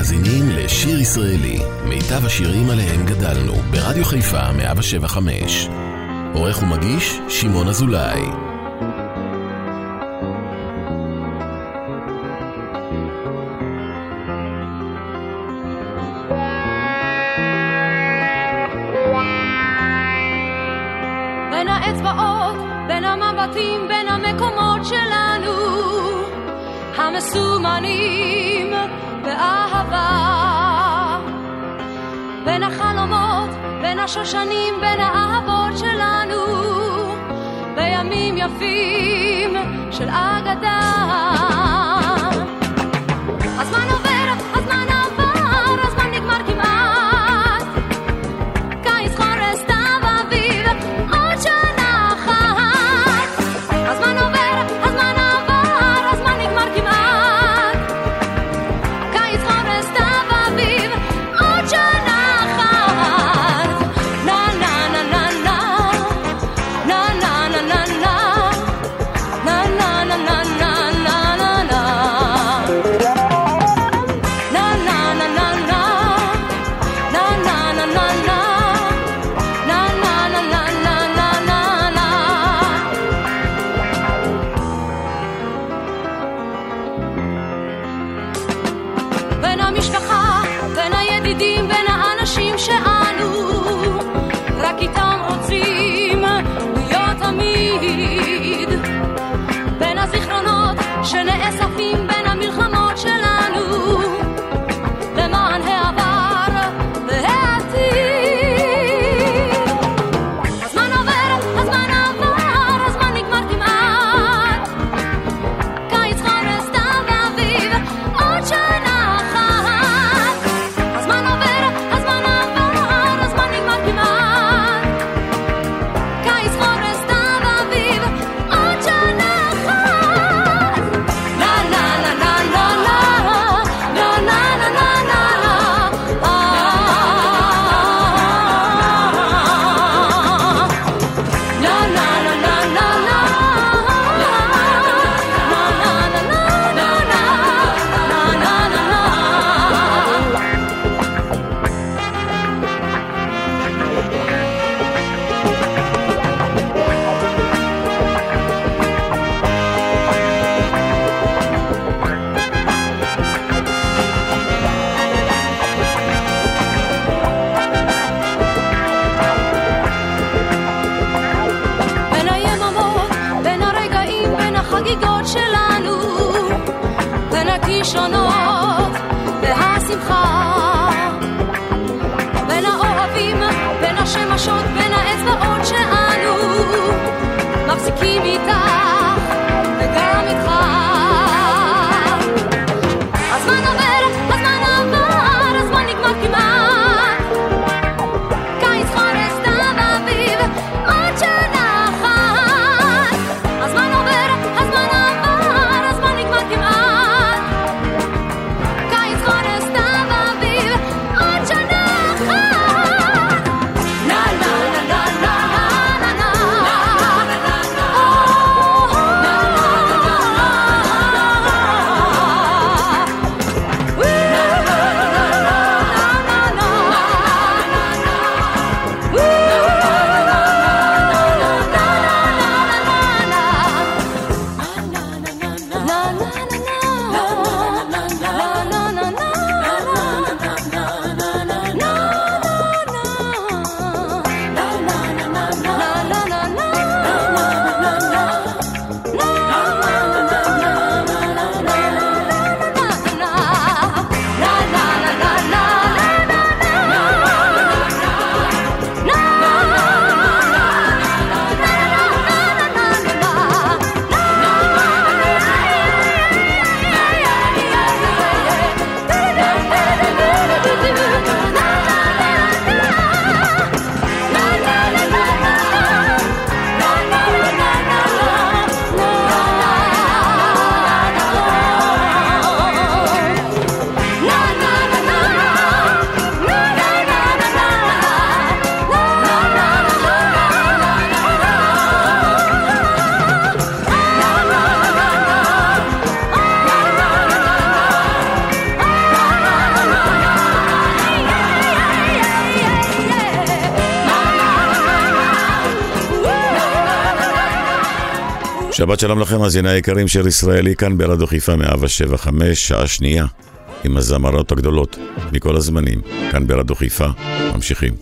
מאזינים לשיר ישראלי, מיטב השירים עליהם גדלנו, ברדיו חיפה 175. עורך ומגיש, שמעון אזולאי. בין האצבעות, בין המבטים, בין המקומות שלנו, המסומנים אהבה. בין החלומות, בין השושנים, בין האהבות שלנו, בימים יפים של אגדה. שבת שלום לכם, מאזיני היקרים, שיר ישראלי כאן ברדיו חיפה 175, שעה שנייה, עם הזמרות הגדולות מכל הזמנים, כאן ברדיו חיפה, ממשיכים.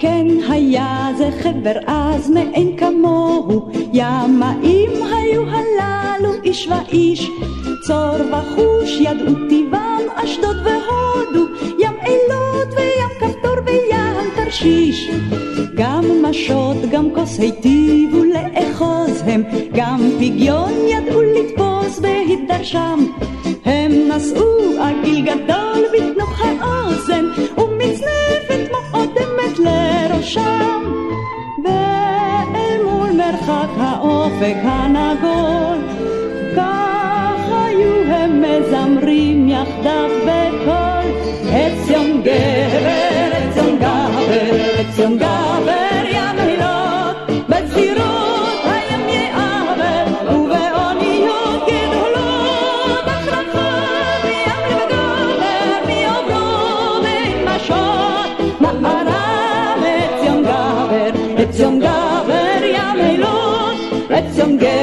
כן היה זה חבר אז מאין כמוהו, ימאים היו הללו איש ואיש, צור וחוש ידעו טבעם אשדוד והודו, תרשיש. גם משות, גם כוס היטיבו לאחוז הם, גם פגיון ידעו לתפוס בהתדרשם. הם נשאו עגיל גדול בתנוך האוזן, ומצנפת מאודמת לראשם. ואל מול מרחק האופק הנגול, כך היו הם מזמרים יחדיו בקול. עציון גבר, עציון גבר, עציון גבר, ים הילות, בצחירות הים יעבר, ובאוניות גדולות, רחב ים לגבר, מי עוברו בין משות, מערב עציון גבר, עציון גבר, ים הילות, עציון גבר,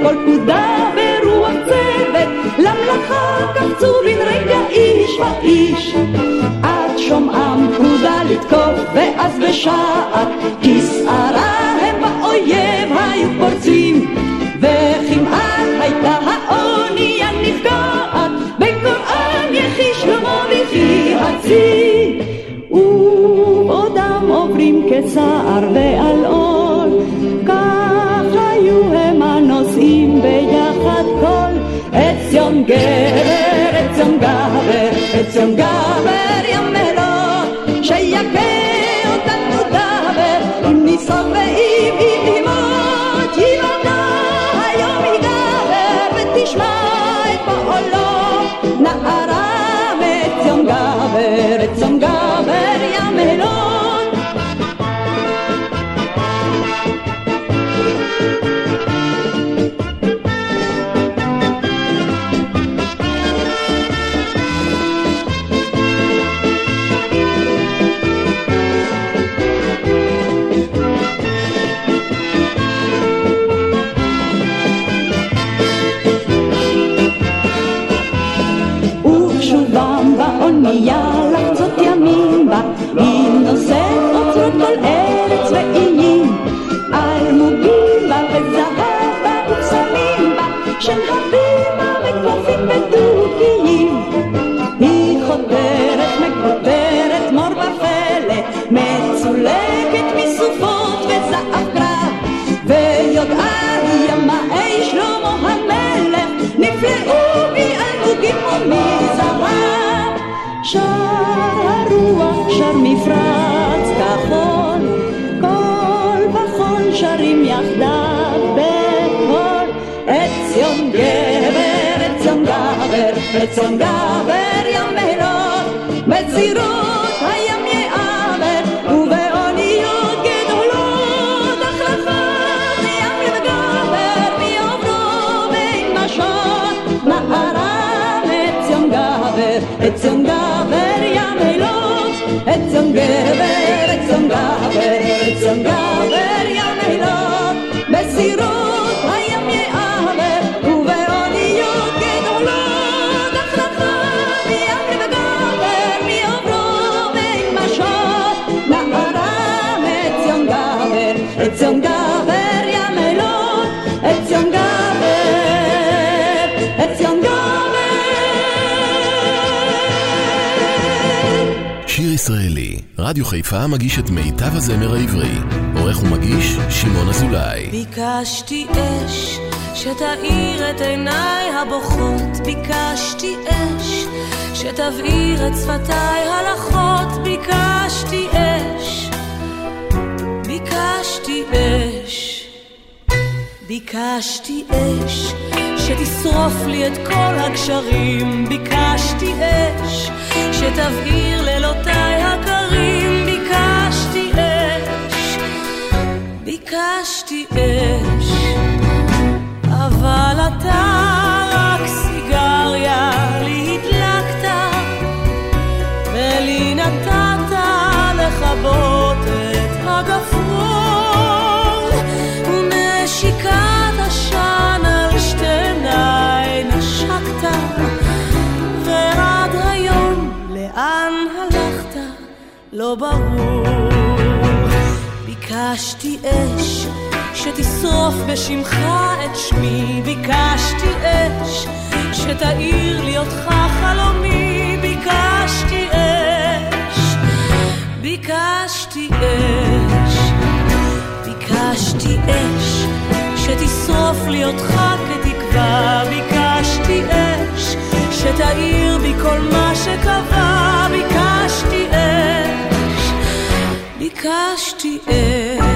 לכל פקודה ברוח צוות, למלאכה קפצו בן רגע איש ואיש, עד שומעם פקודה לתקוף, ואז בשעת כסערה הם באויב היו פורצים, וכמעט הייתה האונייה נפגעת, בקוראן יחי שלמה וכי הצי, ובעודם עוברים כסער ועלעול, כך גבר, עציון גבר, עציון גבר ימלו, שיכה אותנו דבר, אם ניסוג ואם עציון גבר ים בהלות, בצירות הים יעבר, ובאוניות גדולות, רחב ים לגבר, מי עוברו בין משות, מערב עציון גבר, עציון גבר ים אילות, עציון גבר, רדיו חיפה מגיש את מיטב הזמר העברי. עורך ומגיש, שמעון אזולאי. ביקשתי אש שתאיר את עיניי הבוכות, ביקשתי אש שתבעיר את שפתיי הלחות, ביקשתי אש, ביקשתי אש, ביקשתי אש שתשרוף לי את כל הגשרים, ביקשתי אש שתבעיר לילותיי ביקשתי אש, אבל אתה רק סיגריה לי הדלקת, ולי נתת לכבות את הגפרור, ונשיקת עשן על שתיניי נשקת, ועד היום לאן הלכת לא ברור. ביקשתי אש שתשרוף בשמך את שמי, ביקשתי אש שתאיר לי אותך חלומי, ביקשתי אש, ביקשתי אש, ביקשתי אש שתשרוף לי אותך כתקווה, ביקשתי אש שתאיר בי כל מה שקבע, ביקשתי אש, ביקשתי אש,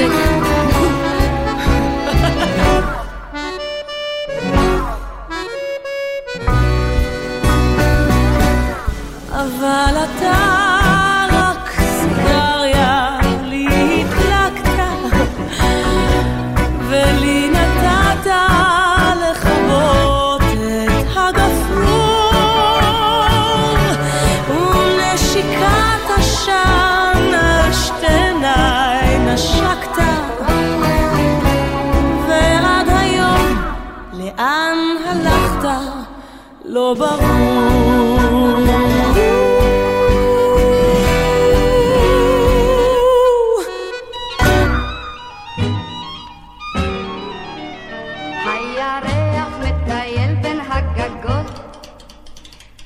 Mystic. לא ברור הירח מטייל בין הגגות,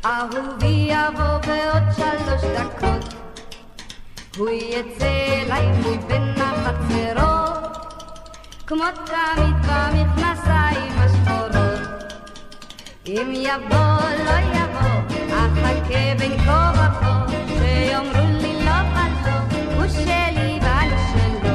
אהובי יבוא בעוד שלוש דקות. הוא יצא אליי מבין החצרות, כמו תמיד במכנסיים השחורות. אם יבוא, לא יבוא, אחכה בין כה וכה, שיאמרו לי לא ולא, הוא שלי ואני שלו.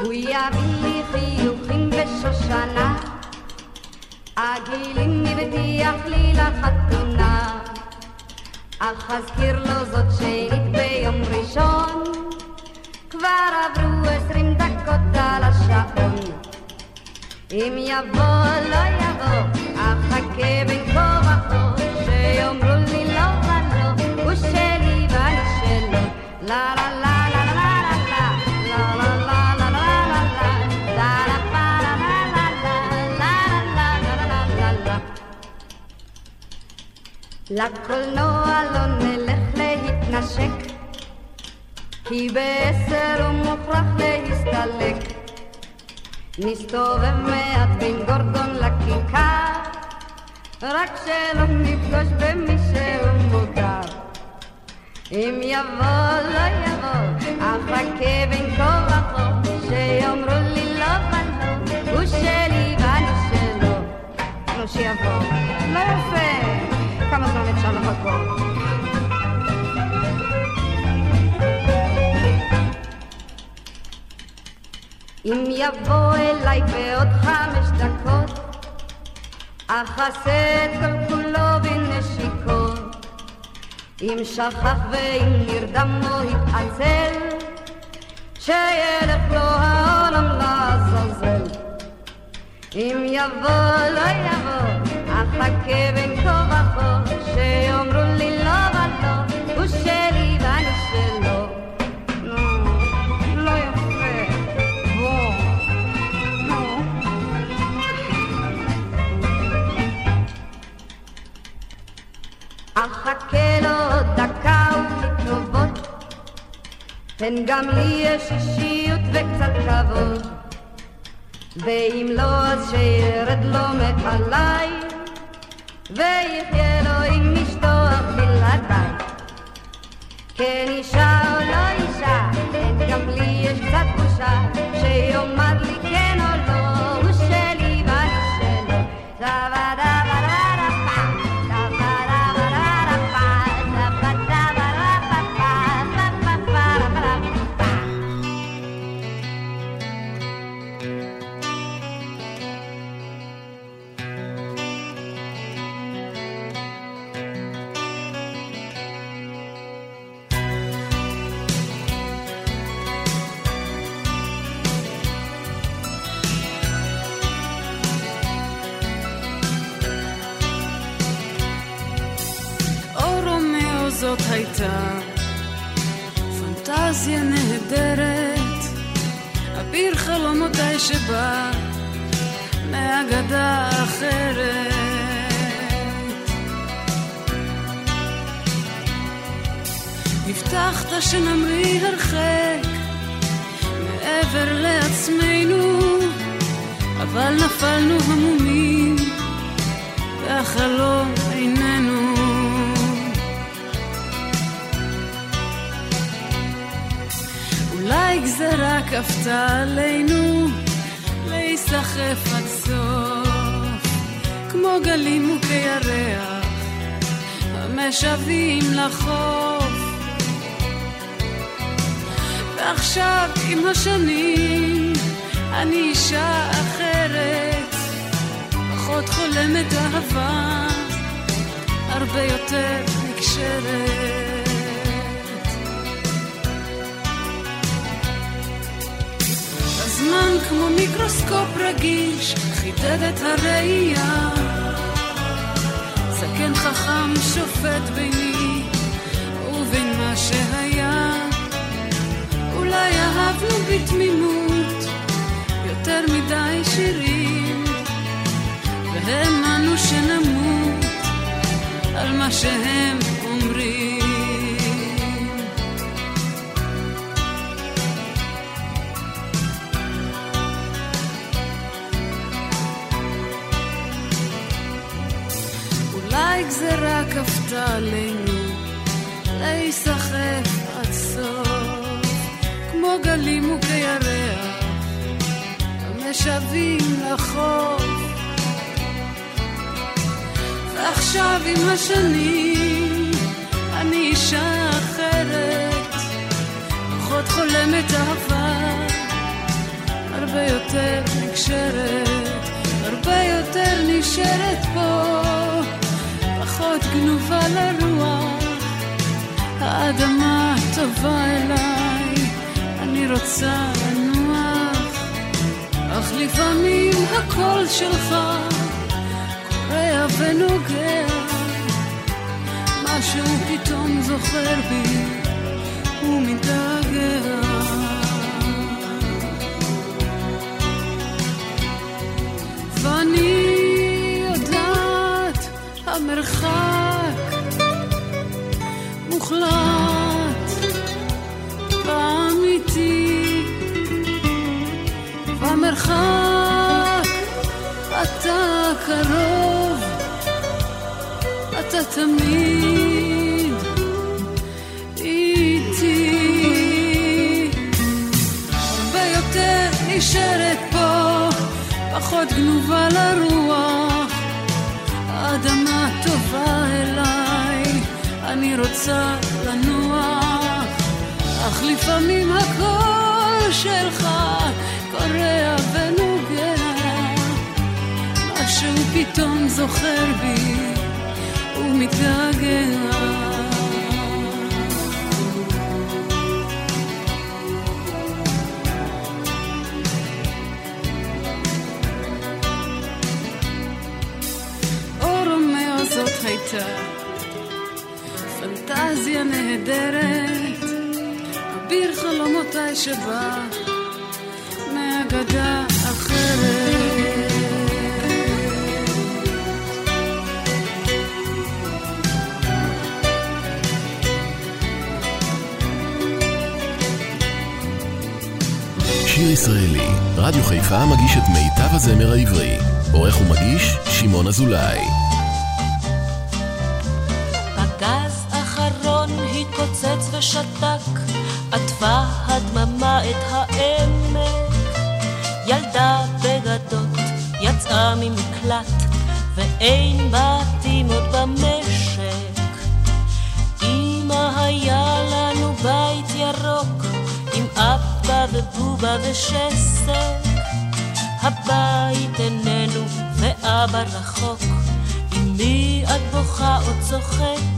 הוא יביא לי חיוכים בשושנה, הגילים הבטיח לי לחתונה. אך אזכיר לו זאת שנית ביום ראשון, כבר עברו עשרים דקות על השעון. אם יבוא, לא יבוא, אחכה בין כה וכה, שיאמרו לי לא ולא, הוא שלי ואני שלו. לה לה לה לקולנוע לא נלך להתנשק, כי בעשר הוא מוכרח להסתלק. נסתובב מעט בין גורדון לכיכר, רק שלא נפגוש במישהו מוכר. אם יבוא, לא יבוא, אחכה בין כה וכה, לחכות. אם יבוא אליי בעוד חמש דקות, אכסה את כל כולו בנשיקות. אם שכח ואם נרדם או התעצל, שילך לו העולם לעזאזל. אם יבוא לא יבוא, אחכה בין כה וכה, אחכה לו דקה ותקרובות, תן גם לי יש אישיות וקצת כבוד. ואם לא אז שירד לו מעליי, ויחיה לו עם אך בלעדיי. כן אישה או לא אישה, כן גם לי יש קצת בושה, שיאמר זאת הייתה פנטזיה נהדרת, אביר חלומותיי שבא מאגדה אחרת. הבטחת שנמריא הרחק מעבר לעצמנו, אבל נפלנו המומים והחלום גזרה כפתה עלינו להיסחף עד סוף, כמו גלים מוכי ירח המשוועים לחוף. ועכשיו עם השנים אני אישה אחרת, פחות חולמת אהבה, הרבה יותר נקשרת. כמו מיקרוסקופ רגיש, חידד את הראייה. זקן חכם שופט ביני ובין מה שהיה. אולי אהבנו בתמימות יותר מדי שירים, והאמנו שנמות על מה שהם גלים וכירח המשוועים לחוף. ועכשיו עם השנים אני אישה אחרת, פחות חולמת אהבה, הרבה יותר נקשרת, הרבה יותר נשארת פה. פחות גנובה לרוח, האדמה טובה אליי, אני רוצה לנוח, אך לפעמים הקול שלך קורע ונוגע, משהו פתאום זוכר בי ומתגעגע. ואני יודעת המרחק מוחלט איתי. במרחק אתה קרוב אתה תמיד איתי. ויותר נשארת פה פחות גנובה לרוח. האדמה טובה אליי אני רוצה לנוח. אך לפעמים הקול שלך קורע ונוגע, משהו פתאום זוכר בי ומתגעגע. זאת הייתה פנטזיה נהדרת אביר חלומותיי שבא מאגדה אחרת. שיר ישראלי, רדיו חיפה מגיש את מיטב הזמר העברי, עורך ומגיש שמעון אזולאי. אין בתים עוד במשק. אמא היה לנו בית ירוק, עם אבא ובובה ושסק. הבית איננו ואבא רחוק, עם מי את בוכה או צוחק?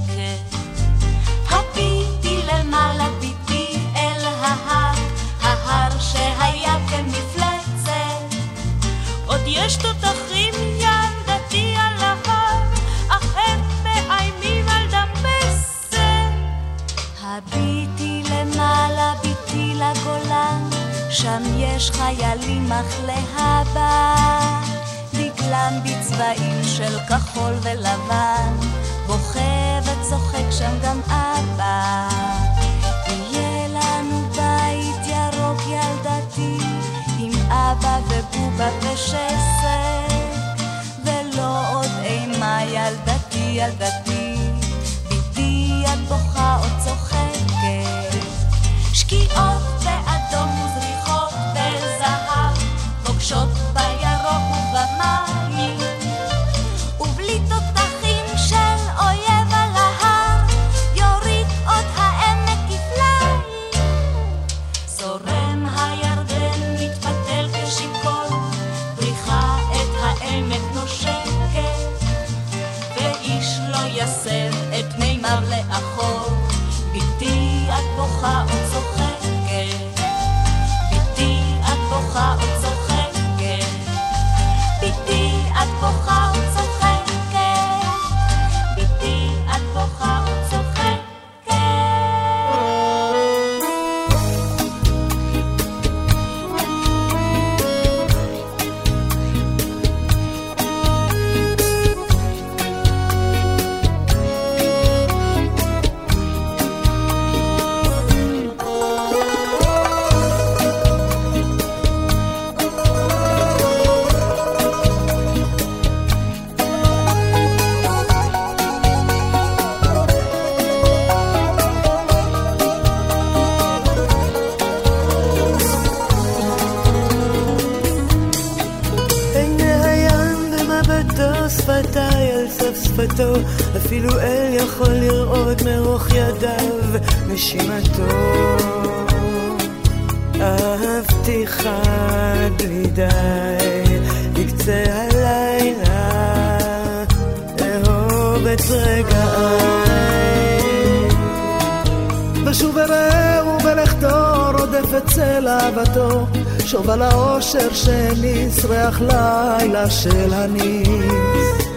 שוב על האושר שלי, שרח לילה של הניס.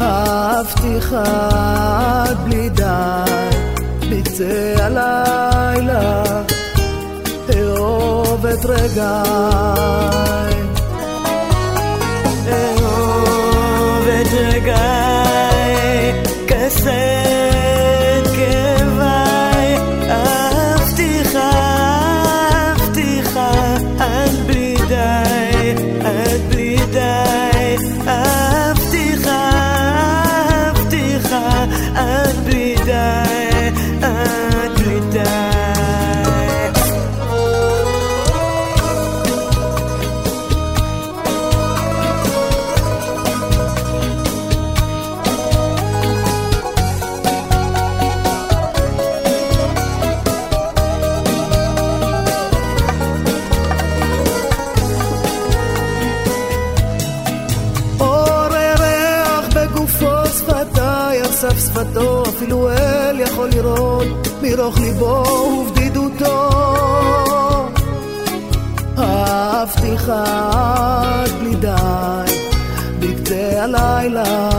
אהבתיך עד בלי די, ביצי הלילה, אהוב את רגעי. אהוב את רגעי, כסף לראות מרוך ליבו ובדידותו. אהבתיך עד בלי די בקצה הלילה,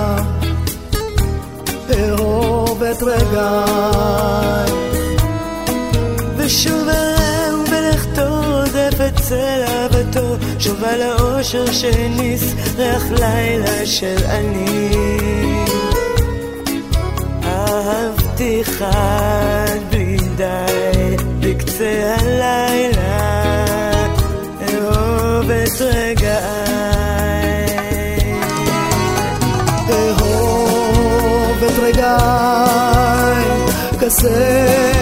אהוב את רגעי. ושוב אהם בלכתו עודף את צלע בתור, שובה לאושר האושר שנסרח לילה של אני. שיחה בידיי בקצה הלילה אהוב את רגעיי אהוב את רגעיי כסף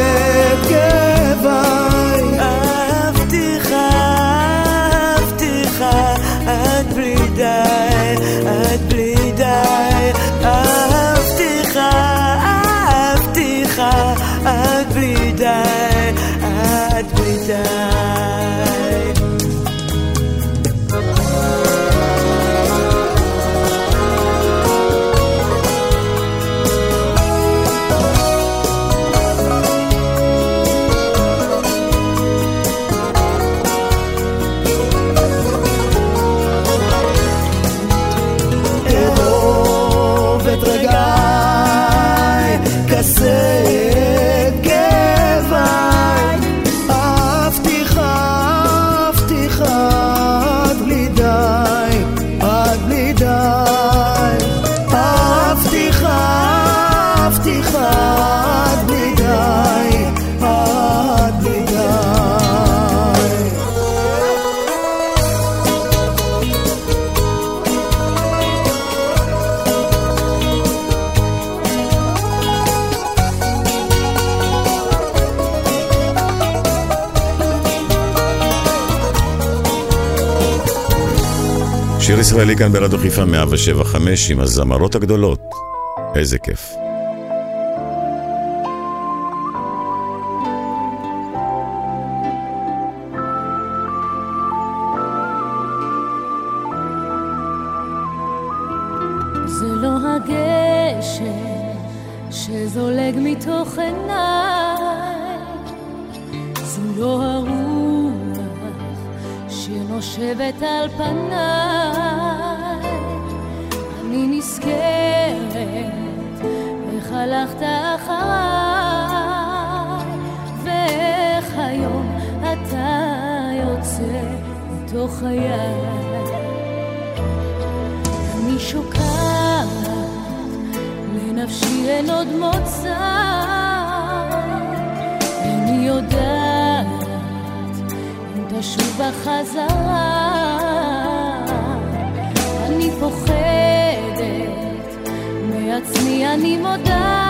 כאן ברדיו חיפה 107 עם הזמרות הגדולות. איזה כיף. נפשי אין עוד מוצא, איני יודעת אם תשוב בחזרה. אני פוחדת, מעצמי אני מודה.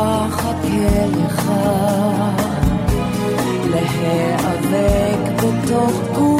אחכה לך. להיאבק בתוך גוף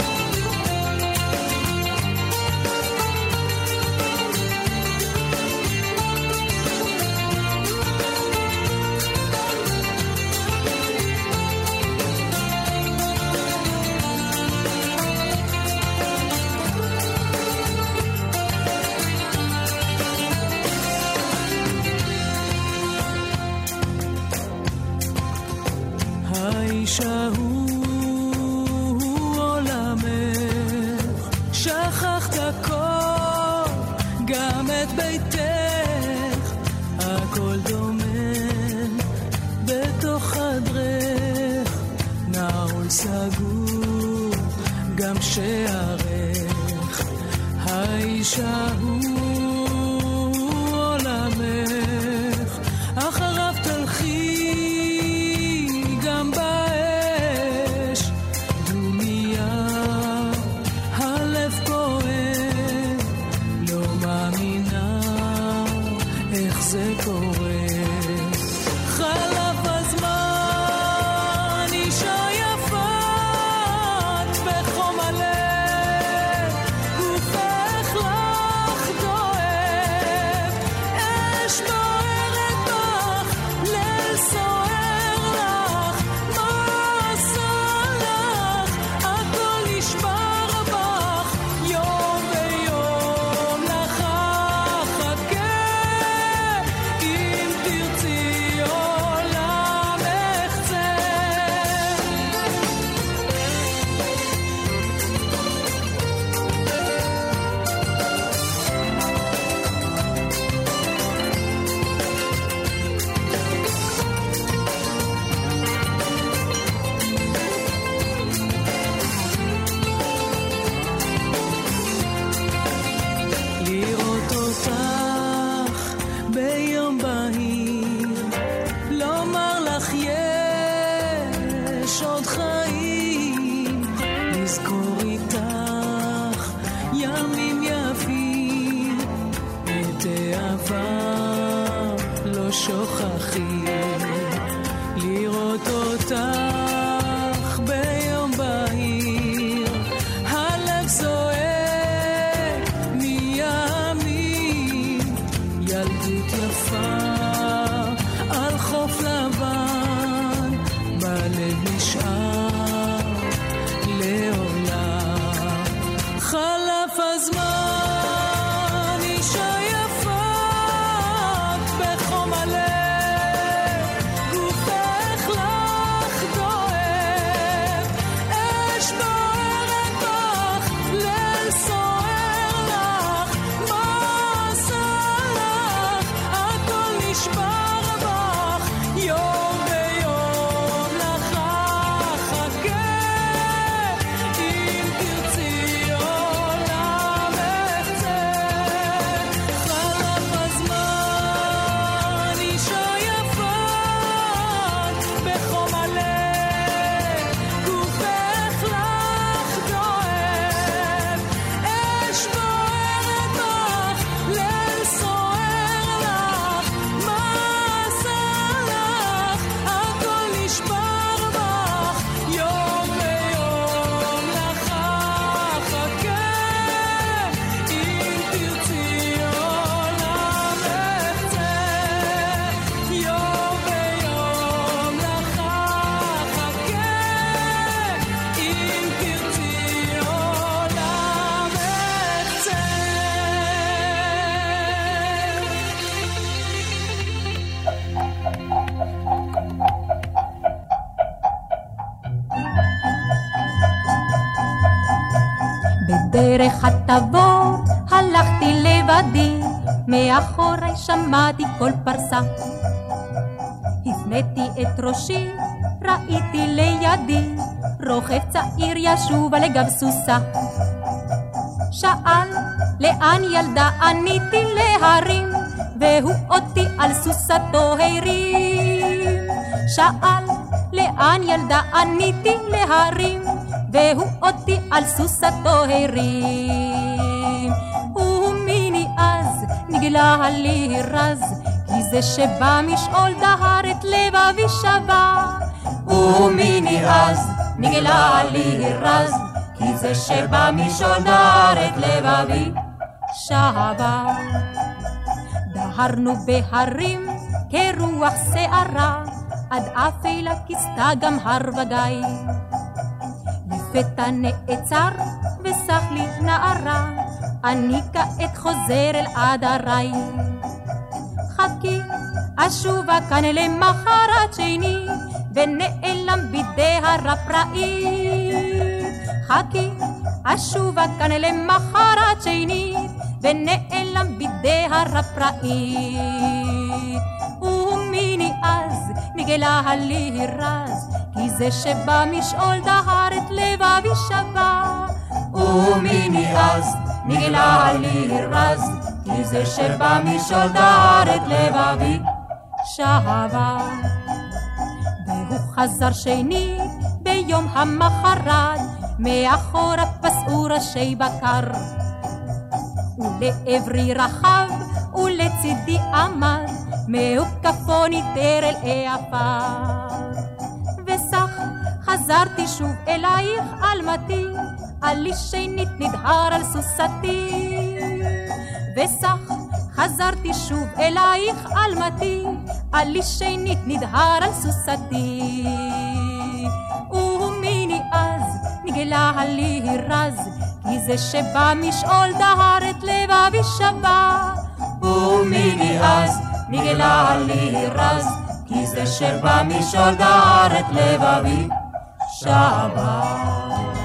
האיש שכחת גם את ביתך, הכל דומם בתוך סגור, גם שערך. האיש बाही מאחורי שמעתי קול פרסה. הפניתי את ראשי, ראיתי לידי, רוכב צעיר ישוב על גב סוסה. שאל, לאן ילדה עניתי להרים, והוא אותי על סוסתו הרים. שאל, לאן ילדה עניתי להרים, והוא אותי על סוסתו הרים. נגלה לי רז, כי זה שבא משאול דהר את לבבי שבה. ומיני אז נגלה לי רז, כי זה שבא משאול דהר את לבבי שבה. דהרנו בהרים כרוח שערה, עד אפלה כיסתה גם הר וגיא. לפתע נעצר וסח לי נערה, אני כעת חוזר אל עדריי. חכי, אשובה כאן למחרת שני, ונעלם בידי הרפראי. חכי, אשובה כאן למחרת שני, ונעלם בידי הרפראי. ומיני אז נגלה לי רז, כי זה שבא משאול דהר את לבבי שבה. ומיני אז נגלה לי רז, כי זה שבא משאול דהר את לבבי שבה. והוא חזר שנית ביום המחרת, מאחורה פסעו ראשי בקר. ולעברי רחב ולצידי עמד, מהוקפו ניטר אל העפר. וסך חזרתי שוב אלייך אלמתי, עלי שנית נדהר על סוסתי. וסך חזרתי שוב אלייך אלמתי, עלי שנית נדהר על סוסתי. ומיני אז נגלה לי רז, כי זה שבא משאול דהר את לבבי שבה. ומיני אז נגלה לי רז, כי זה שבא משאול דהר את לבבי שבה.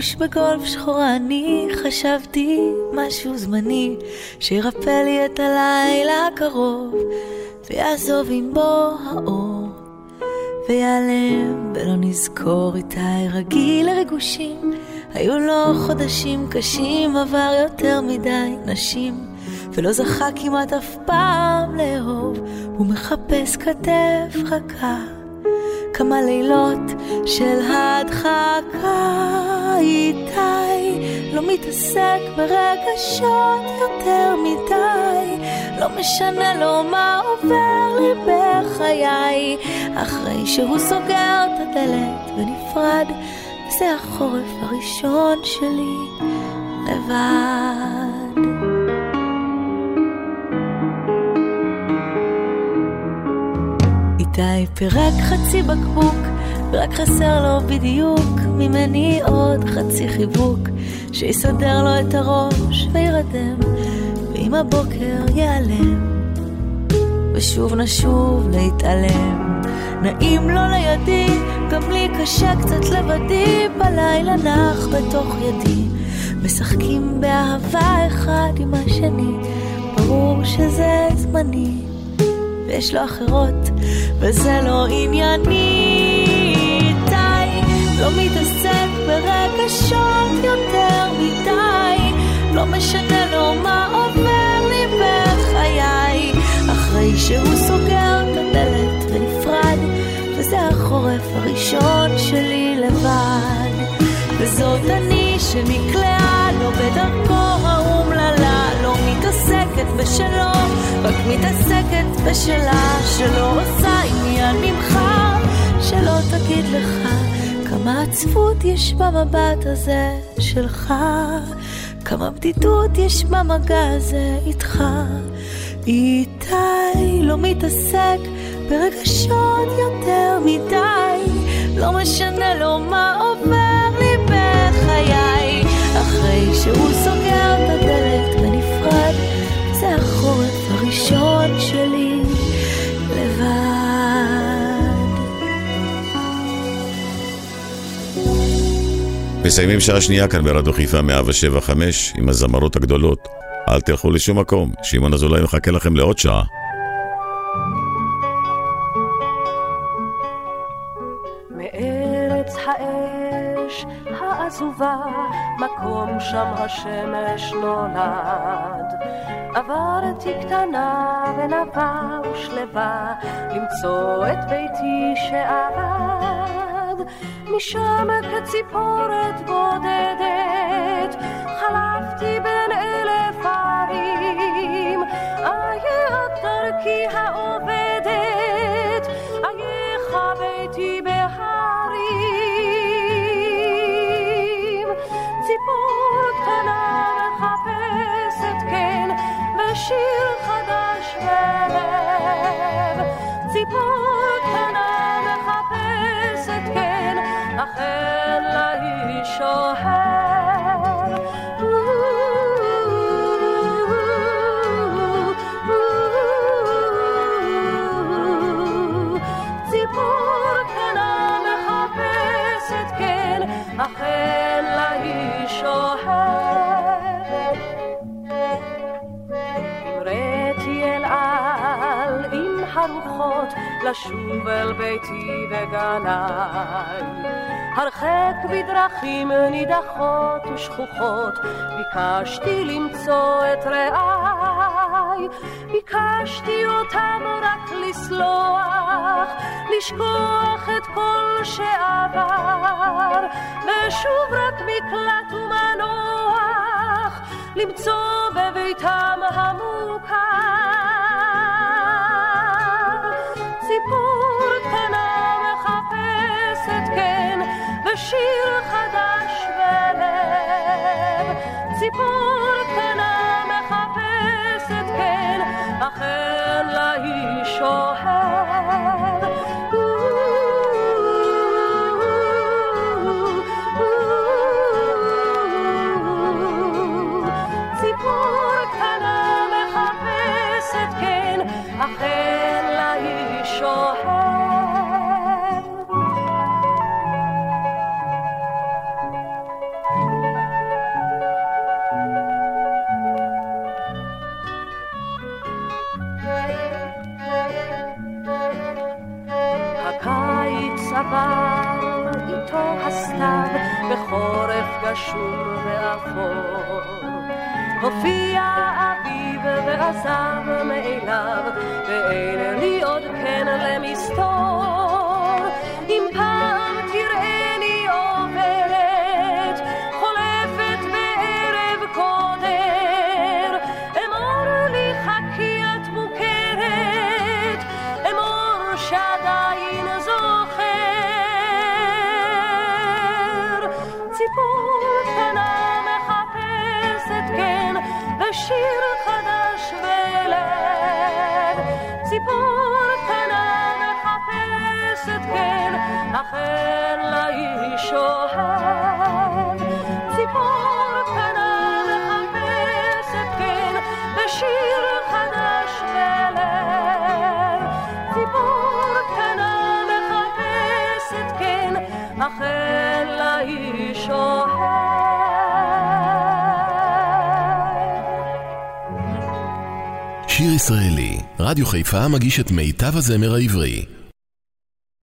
לבוש בגולף שחורה, אני חשבתי משהו זמני, שירפא לי את הלילה הקרוב, ויעזוב עם בוא האור, ויעלם ולא נזכור איתי רגיל לריגושים, היו לו חודשים קשים, עבר יותר מדי נשים, ולא זכה כמעט אף פעם לאהוב, הוא מחפש כתף רכה. כמה לילות של הדחקה איתי. לא מתעסק ברגשות יותר מדי. לא משנה לו מה עובר לי בחיי. אחרי שהוא סוגר את הדלת ונפרד זה החורף הראשון שלי לבד איתי פירק חצי בקבוק, ורק חסר לו בדיוק ממני עוד חצי חיבוק, שיסדר לו את הראש וירדם, ועם הבוקר ייעלם, ושוב נשוב להתעלם. נעים לו לידי, גם לי קשה קצת לבדי, בלילה נח בתוך ידי, משחקים באהבה אחד עם השני, ברור שזה זמני. ויש לו אחרות, וזה לא ענייני. איתי לא מתעסק ברגשות יותר מדי. משנה לו מה עובר לי בחיי, אחרי שהוא סוגר את הדלת ונפרד, וזה החורף הראשון שלי לבד. וזאת אני שנקלעה לו בדרכו לא בשלו, רק מתעסקת בשלה, שלא עושה עניין ממך, שלא תגיד לך כמה עצבות יש במבט הזה שלך, כמה בדידות יש במגע הזה איתך. איתי לא מתעסק ברגשות יותר מדי, לא משנה לו מה עובר לי בחיי, אחרי שהוא סוגר את הדלת החורף הראשון שלי לבד. מסיימים שעה שנייה כאן ברדיו חיפה 175 עם הזמרות הגדולות. אל תלכו לשום מקום, שמעון אזולאי מחכה לכם לעוד שעה. העזובה, מקום שם השמש נולד. עברתי קטנה ונבה ושלווה, למצוא את ביתי שאבד. משם כציפורת בודדת, חלפתי בין אלף ערים, איה דרכי העובדת, שוהר. ציפור קטנה מחפשת כן, אכן לה היא שוהר. המראתי אל על לשוב אל ביתי וגניי. הרחק בדרכים נידחות ושכוחות, ביקשתי למצוא את רעיי. ביקשתי אותם רק לסלוח, לשכוח את כל שעבר, ושוב רק מקלט ומנוח, למצוא בביתם המוכר. רדיו חיפה מגיש את מיטב הזמר העברי.